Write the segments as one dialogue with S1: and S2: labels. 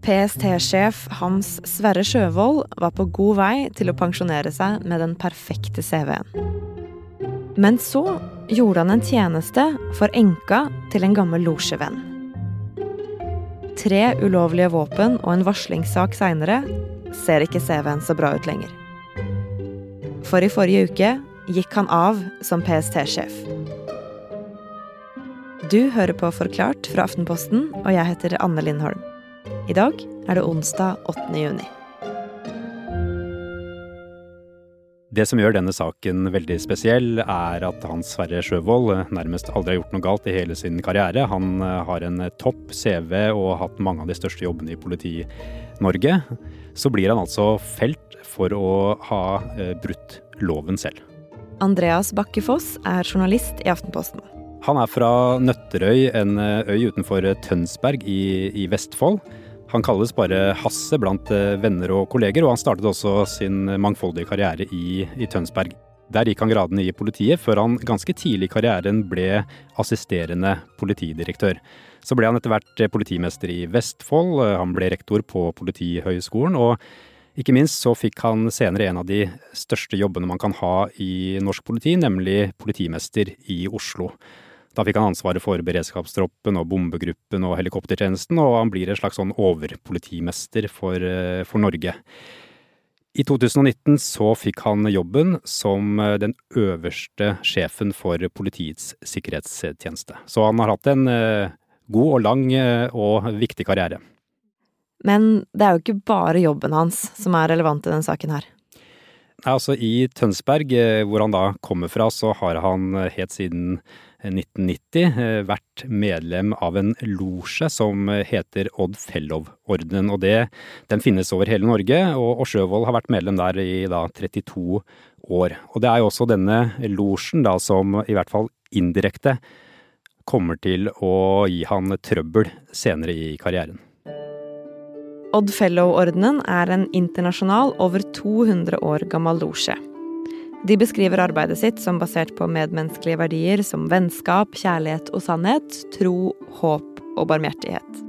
S1: PST-sjef Hans Sverre Sjøvold var på god vei til å pensjonere seg med den perfekte CV-en. Men så gjorde han en tjeneste for enka til en gammel losjevenn. Tre ulovlige våpen og en varslingssak seinere ser ikke CV-en så bra ut lenger. For i forrige uke gikk han av som PST-sjef. Du hører på Forklart fra Aftenposten, og jeg heter Anne Lindholm. I dag er det onsdag 8. juni.
S2: Det som gjør denne saken veldig spesiell, er at Hans Sverre Sjøvold nærmest aldri har gjort noe galt i hele sin karriere. Han eh, har en topp CV og har hatt mange av de største jobbene i Politi-Norge. Så blir han altså felt for å ha eh, brutt loven selv.
S1: Andreas Bakkefoss er journalist i Aftenposten.
S2: Han er fra Nøtterøy, en eh, øy utenfor Tønsberg i, i Vestfold. Han kalles bare Hasse blant eh, venner og kolleger, og han startet også sin mangfoldige karriere i, i Tønsberg. Der gikk han gradene i politiet, før han ganske tidlig i karrieren ble assisterende politidirektør. Så ble han etter hvert politimester i Vestfold, han ble rektor på Politihøgskolen, og ikke minst så fikk han senere en av de største jobbene man kan ha i norsk politi, nemlig politimester i Oslo. Da fikk han ansvaret for beredskapstroppen og bombegruppen og helikoptertjenesten, og han blir en slags sånn overpolitimester for, eh, for Norge. I 2019 så fikk han jobben som eh, den øverste sjefen for Politiets sikkerhetstjeneste. Så han har hatt en eh, god og lang og viktig karriere.
S1: Men det er jo ikke bare jobben hans som er relevant i denne saken her.
S2: Altså I Tønsberg, hvor han da kommer fra, så har han helt siden 1990 eh, vært medlem av en losje som heter Odd Fellow-ordenen. og det, Den finnes over hele Norge, og, og Sjøvold har vært medlem der i da 32 år. Og Det er jo også denne losjen som i hvert fall indirekte kommer til å gi han trøbbel senere i karrieren.
S1: Odd Fellow-ordenen er en internasjonal, over 200 år gammel losje. De beskriver arbeidet sitt som basert på medmenneskelige verdier som vennskap, kjærlighet og sannhet, tro, håp og barmhjertighet.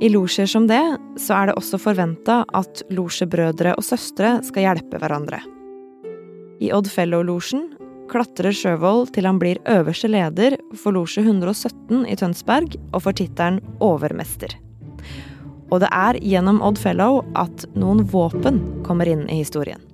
S1: I losjer som det, så er det også forventa at losjebrødre og -søstre skal hjelpe hverandre. I Odd Fellow-losjen klatrer Sjøvold til han blir øverste leder for losje 117 i Tønsberg og får tittelen overmester. Og det er gjennom Odd Fellow at noen våpen kommer inn i historien.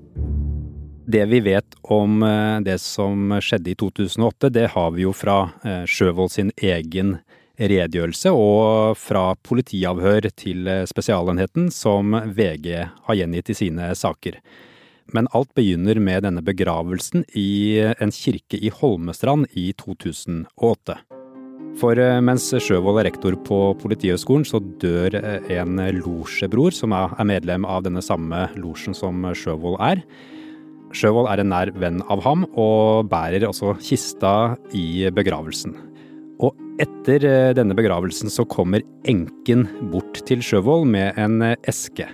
S2: Det vi vet om eh, det som skjedde i 2008, det har vi jo fra eh, Sjøvold sin egen redegjørelse og fra politiavhør til eh, Spesialenheten som VG har gjengitt i sine saker. Men alt begynner med denne begravelsen i en kirke i Holmestrand i 2008. For mens Sjøvold er rektor på Politihøgskolen, så dør en losjebror som er medlem av denne samme losjen som Sjøvold er. Sjøvold er en nær venn av ham, og bærer også kista i begravelsen. Og etter eh, denne begravelsen så kommer enken bort til Sjøvold med en eh, eske.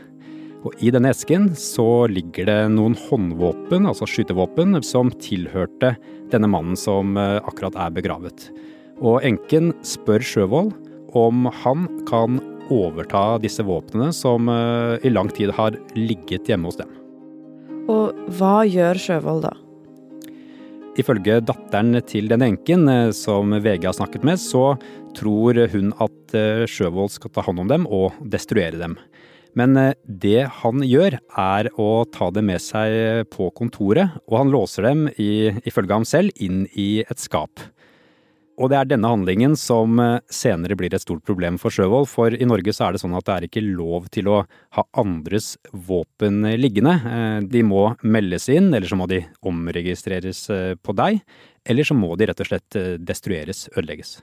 S2: Og i denne esken så ligger det noen håndvåpen, altså skytevåpen, som tilhørte denne mannen som eh, akkurat er begravet. Og enken spør Sjøvold om han kan overta disse våpnene som i lang tid har ligget hjemme hos dem.
S1: Og hva gjør Sjøvold da?
S2: Ifølge datteren til den enken eh, som VG har snakket med, så tror hun at eh, Sjøvold skal ta hånd om dem og destruere dem. Men eh, det han gjør, er å ta dem med seg på kontoret, og han låser dem, ifølge ham selv, inn i et skap. Og det er denne handlingen som eh, senere blir et stort problem for Sjøvold, for i Norge så er det sånn at det er ikke lov til å ha andres våpen liggende. Eh, de må meldes inn, eller så må de omregistreres eh, på deg, eller så må de rett og slett destrueres, ødelegges.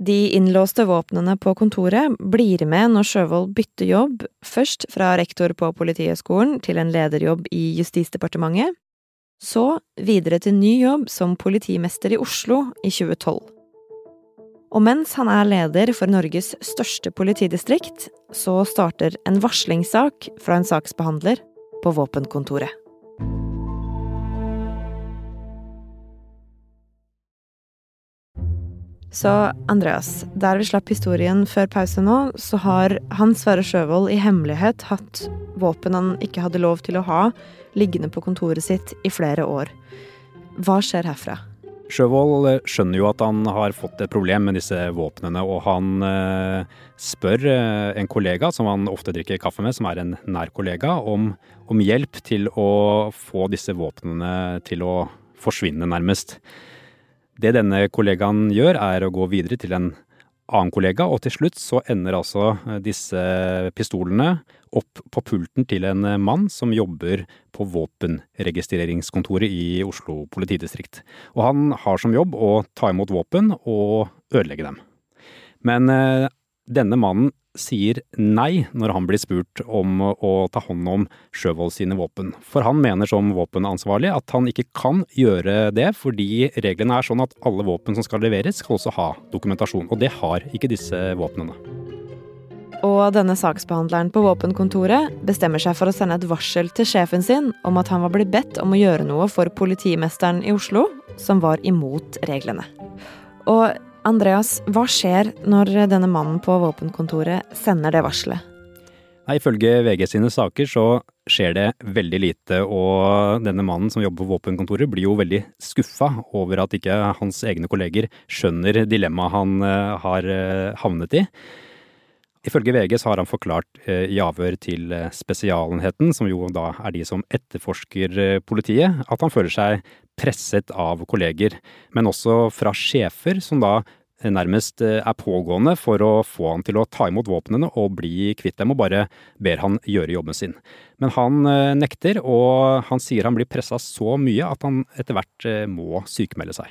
S1: De innlåste våpnene på kontoret blir med når Sjøvold bytter jobb, først fra rektor på Politihøgskolen til en lederjobb i Justisdepartementet, så videre til ny jobb som politimester i Oslo i 2012. Og mens han er leder for Norges største politidistrikt, så starter en varslingssak fra en saksbehandler på våpenkontoret. Så Andreas, der vi slapp historien før pause nå, så har Hans Sverre Sjøvold i hemmelighet hatt våpen han ikke hadde lov til å ha, liggende på kontoret sitt i flere år. Hva skjer herfra?
S2: Sjøvold eh, skjønner jo at han har fått et problem med disse våpnene, og han eh, spør eh, en kollega som han ofte drikker kaffe med, som er en nær kollega, om, om hjelp til å få disse våpnene til å forsvinne, nærmest. Det denne kollegaen gjør, er å gå videre til en annen kollega, og til slutt så ender altså disse pistolene opp på pulten til en mann som jobber på våpenregistreringskontoret i Oslo politidistrikt. Og han har som jobb å ta imot våpen og ødelegge dem. Men eh, denne mannen sier nei når han blir spurt om å ta hånd om Sjøvold sine våpen. For han mener som våpenansvarlig at han ikke kan gjøre det, fordi reglene er sånn at alle våpen som skal leveres, skal også ha dokumentasjon. Og det har ikke disse våpnene.
S1: Og denne saksbehandleren på våpenkontoret bestemmer seg for å sende et varsel til sjefen sin om at han var blitt bedt om å gjøre noe for politimesteren i Oslo, som var imot reglene. Og Andreas, hva skjer når denne mannen på våpenkontoret sender det varselet?
S2: Nei, Ifølge VG sine saker så skjer det veldig lite, og denne mannen som jobber på våpenkontoret blir jo veldig skuffa over at ikke hans egne kolleger skjønner dilemmaet han eh, har eh, havnet i. Ifølge VG så har han forklart eh, i avhør til eh, Spesialenheten, som jo da er de som etterforsker eh, politiet, at han føler seg presset av kolleger, men også fra sjefer som da nærmest er pågående for å få han til å ta imot våpnene og bli kvitt dem, og bare ber han gjøre jobben sin. Men han nekter, og han sier han blir pressa så mye at han etter hvert må sykemelde seg.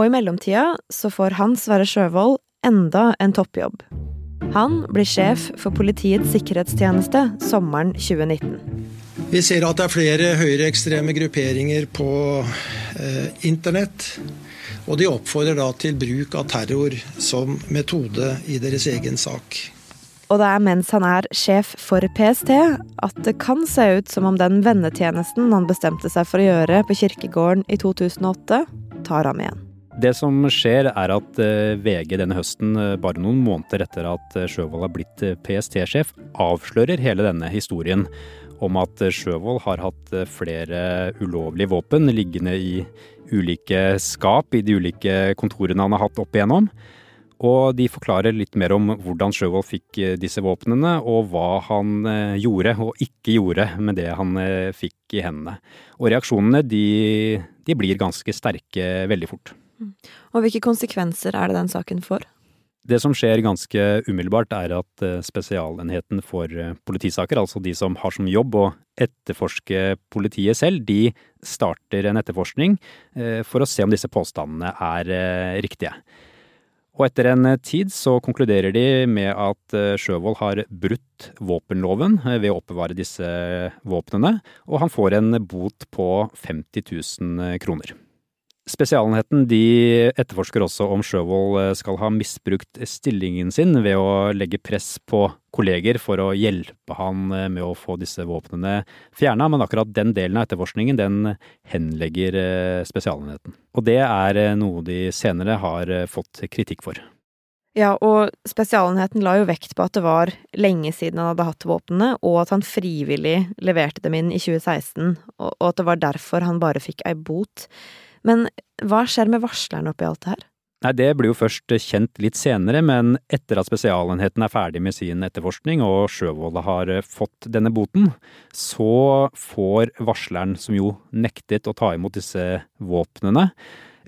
S1: Og i mellomtida så får Hans Sverre Sjøvold enda en toppjobb. Han blir sjef for Politiets sikkerhetstjeneste sommeren 2019.
S3: Vi ser at det er flere høyreekstreme grupperinger på eh, internett. Og de oppfordrer da til bruk av terror som metode i deres egen sak.
S1: Og det er mens han er sjef for PST at det kan se ut som om den vennetjenesten han bestemte seg for å gjøre på kirkegården i 2008, tar ham igjen.
S2: Det som skjer er at eh, VG denne høsten, eh, bare noen måneder etter at eh, Sjøvold har blitt PST-sjef, avslører hele denne historien om at Sjøvold har hatt flere ulovlige våpen liggende i ulike skap i de ulike kontorene han har hatt opp igjennom. Og de forklarer litt mer om hvordan Sjøvold fikk disse våpnene, og hva han gjorde og ikke gjorde med det han fikk i hendene. Og reaksjonene de, de blir ganske sterke veldig fort.
S1: Og hvilke konsekvenser er det den saken får?
S2: Det som skjer ganske umiddelbart, er at eh, Spesialenheten for eh, politisaker, altså de som har som jobb å etterforske politiet selv, de starter en etterforskning eh, for å se om disse påstandene er riktige. Og etter en tid så konkluderer de med at Sjøvold har brutt våpenloven ved å oppbevare disse våpnene, og han får en bot på 50 000 kroner. Spesialenheten de etterforsker også om Sjøvold eh, skal ha misbrukt stillingen sin ved å legge press på kolleger for å hjelpe han eh, med å få disse våpnene fjerna, men akkurat den delen av etterforskningen den henlegger eh, Spesialenheten. Og det er noe de senere har fått kritikk for.
S1: Ja, og Spesialenheten la jo vekt på at det var lenge siden han hadde hatt våpnene, og at han frivillig leverte dem inn i 2016, og at det var derfor han bare fikk ei bot. Men hva skjer med varsleren oppi alt det her?
S2: Nei, Det blir jo først kjent litt senere, men etter at Spesialenheten er ferdig med sin etterforskning og Sjøvold har fått denne boten, så får varsleren, som jo nektet å ta imot disse våpnene,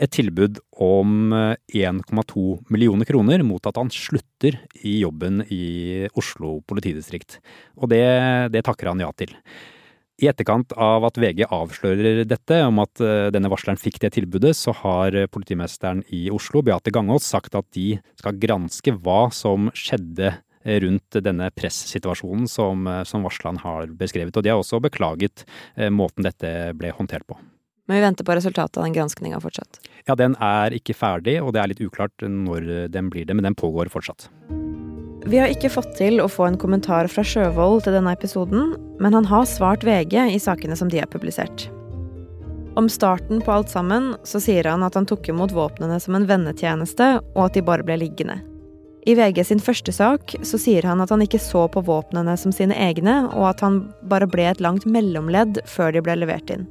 S2: et tilbud om 1,2 millioner kroner mot at han slutter i jobben i Oslo politidistrikt. Og det, det takker han ja til. I etterkant av at VG avslører dette, om at eh, denne varsleren fikk det tilbudet, så har politimesteren i Oslo, Beate Gangås, sagt at de skal granske hva som skjedde rundt denne pressituasjonen som, eh, som varsleren har beskrevet. Og de har også beklaget eh, måten dette ble håndtert på.
S1: Men vi venter på resultatet av den granskninga fortsatt?
S2: Ja, den er ikke ferdig, og det er litt uklart når den blir det, men den pågår fortsatt.
S1: Vi har ikke fått til å få en kommentar fra Sjøvold til denne episoden, men han har svart VG i sakene som de har publisert. Om starten på alt sammen så sier han at han tok imot våpnene som en vennetjeneste, og at de bare ble liggende. I VG sin første sak så sier han at han ikke så på våpnene som sine egne, og at han bare ble et langt mellomledd før de ble levert inn.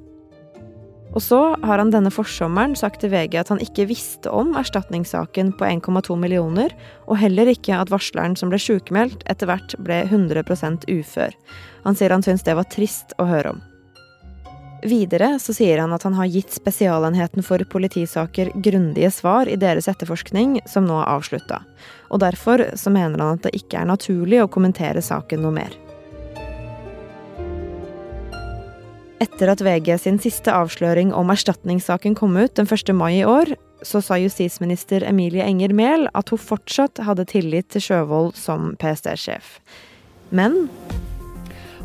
S1: Og så har han denne forsommeren sagt til VG at han ikke visste om erstatningssaken på 1,2 millioner, og heller ikke at varsleren som ble sykemeldt, etter hvert ble 100% ufør. Han sier han syns det var trist å høre om. Videre så sier han at han har gitt Spesialenheten for politisaker grundige svar i deres etterforskning, som nå er avslutta. Og derfor så mener han at det ikke er naturlig å kommentere saken noe mer. Etter at VG sin siste avsløring om erstatningssaken kom ut den 1. mai i år, så sa justisminister Emilie Enger Mehl at hun fortsatt hadde tillit til Sjøvold som PST-sjef. Men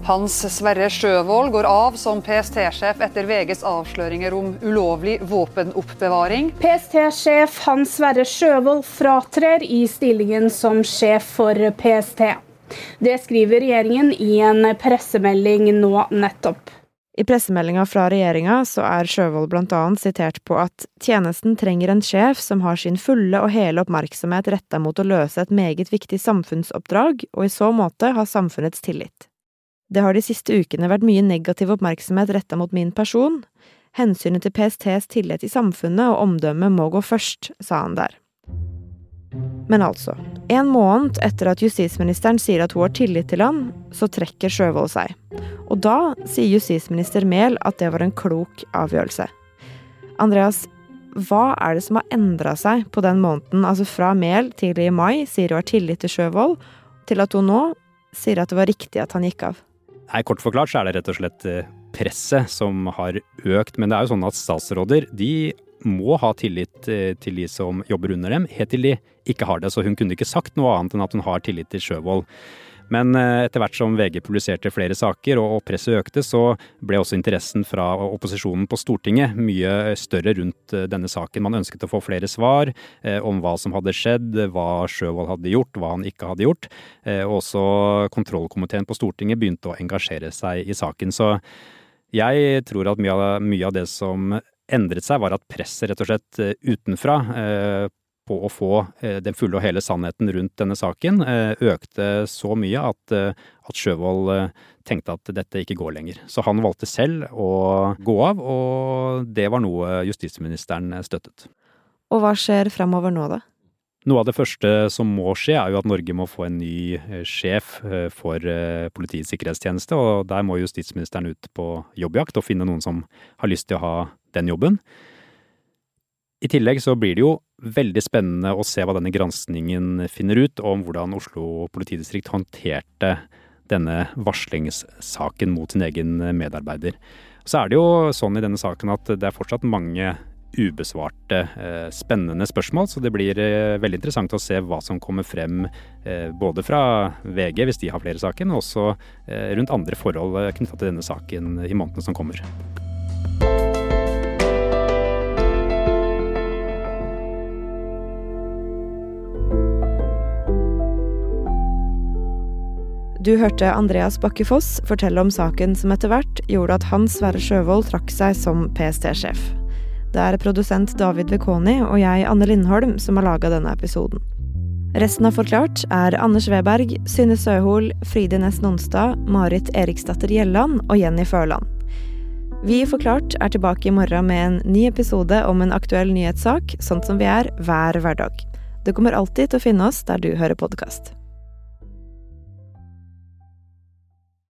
S4: hans Sverre Sjøvold går av som PST-sjef etter VGs avsløringer om ulovlig våpenoppbevaring.
S5: PST-sjef Hans Sverre Sjøvold fratrer i stillingen som sjef for PST. Det skriver regjeringen i en pressemelding nå nettopp.
S1: I pressemeldinga fra regjeringa så er Sjøvold blant annet sitert på at tjenesten trenger en sjef som har sin fulle og hele oppmerksomhet retta mot å løse et meget viktig samfunnsoppdrag, og i så måte ha samfunnets tillit. Det har de siste ukene vært mye negativ oppmerksomhet retta mot min person. Hensynet til PSTs tillit i samfunnet og omdømmet må gå først, sa han der. Men altså, en måned etter at justisministeren sier at hun har tillit til han, så trekker Sjøvold seg. Og da sier justisminister Mehl at det var en klok avgjørelse. Andreas, hva er det som har endra seg på den måneden, altså fra Mehl tidlig i mai sier hun har tillit til Sjøvold, til at hun nå sier at det var riktig at han gikk av?
S2: Nei, Kort forklart så er det rett og slett eh, presset som har økt. Men det er jo sånn at statsråder de må ha tillit eh, til de som jobber under dem, helt til de ikke har det. Så hun kunne ikke sagt noe annet enn at hun har tillit til Sjøvold. Men eh, etter hvert som VG publiserte flere saker og presset økte, så ble også interessen fra opposisjonen på Stortinget mye større rundt eh, denne saken. Man ønsket å få flere svar om hva som hadde skjedd, hva Sjøvold hadde gjort, hva han ikke hadde gjort. Og også kontrollkomiteen på Stortinget begynte å engasjere seg i saken. Så jeg tror at mye av, mye av det som endret seg, var at presset rett og slett utenfra på å få eh, den fulle og hele sannheten rundt denne saken, eh, økte så mye at, eh, at Sjøvold tenkte at dette ikke går lenger. Så han valgte selv å gå av, og det var noe justisministeren støttet.
S1: Og hva skjer fremover nå, da?
S2: Noe av det første som må skje, er jo at Norge må få en ny sjef for Politiets sikkerhetstjeneste, og der må justisministeren ut på jobbjakt og finne noen som har lyst til å ha den jobben. I tillegg så blir det jo veldig spennende å se hva denne granskningen finner ut om hvordan Oslo politidistrikt håndterte denne varslingssaken mot sin egen medarbeider. Så er det jo sånn i denne saken at det er fortsatt mange ubesvarte, eh, spennende spørsmål, så det blir eh, veldig interessant å se hva som kommer frem eh, både fra VG, hvis de har flere saker, men også rundt andre forhold knytta til denne saken i månedene som kommer.
S1: Du hørte Andreas Bakke Foss fortelle om saken som etter hvert gjorde at Hans Sverre Sjøvold trakk seg som PST-sjef. Det er produsent David Vekoni og jeg, Anne Lindholm, som har laga denne episoden. Resten av Forklart er Anders Weberg, Synne Søhol, Fride Næss Nonstad, Marit Eriksdatter Gjelland og Jenny Førland. Vi i Forklart er tilbake i morgen med en ny episode om en aktuell nyhetssak, sånn som vi er hver hverdag. Du kommer alltid til å finne oss der du hører podkast.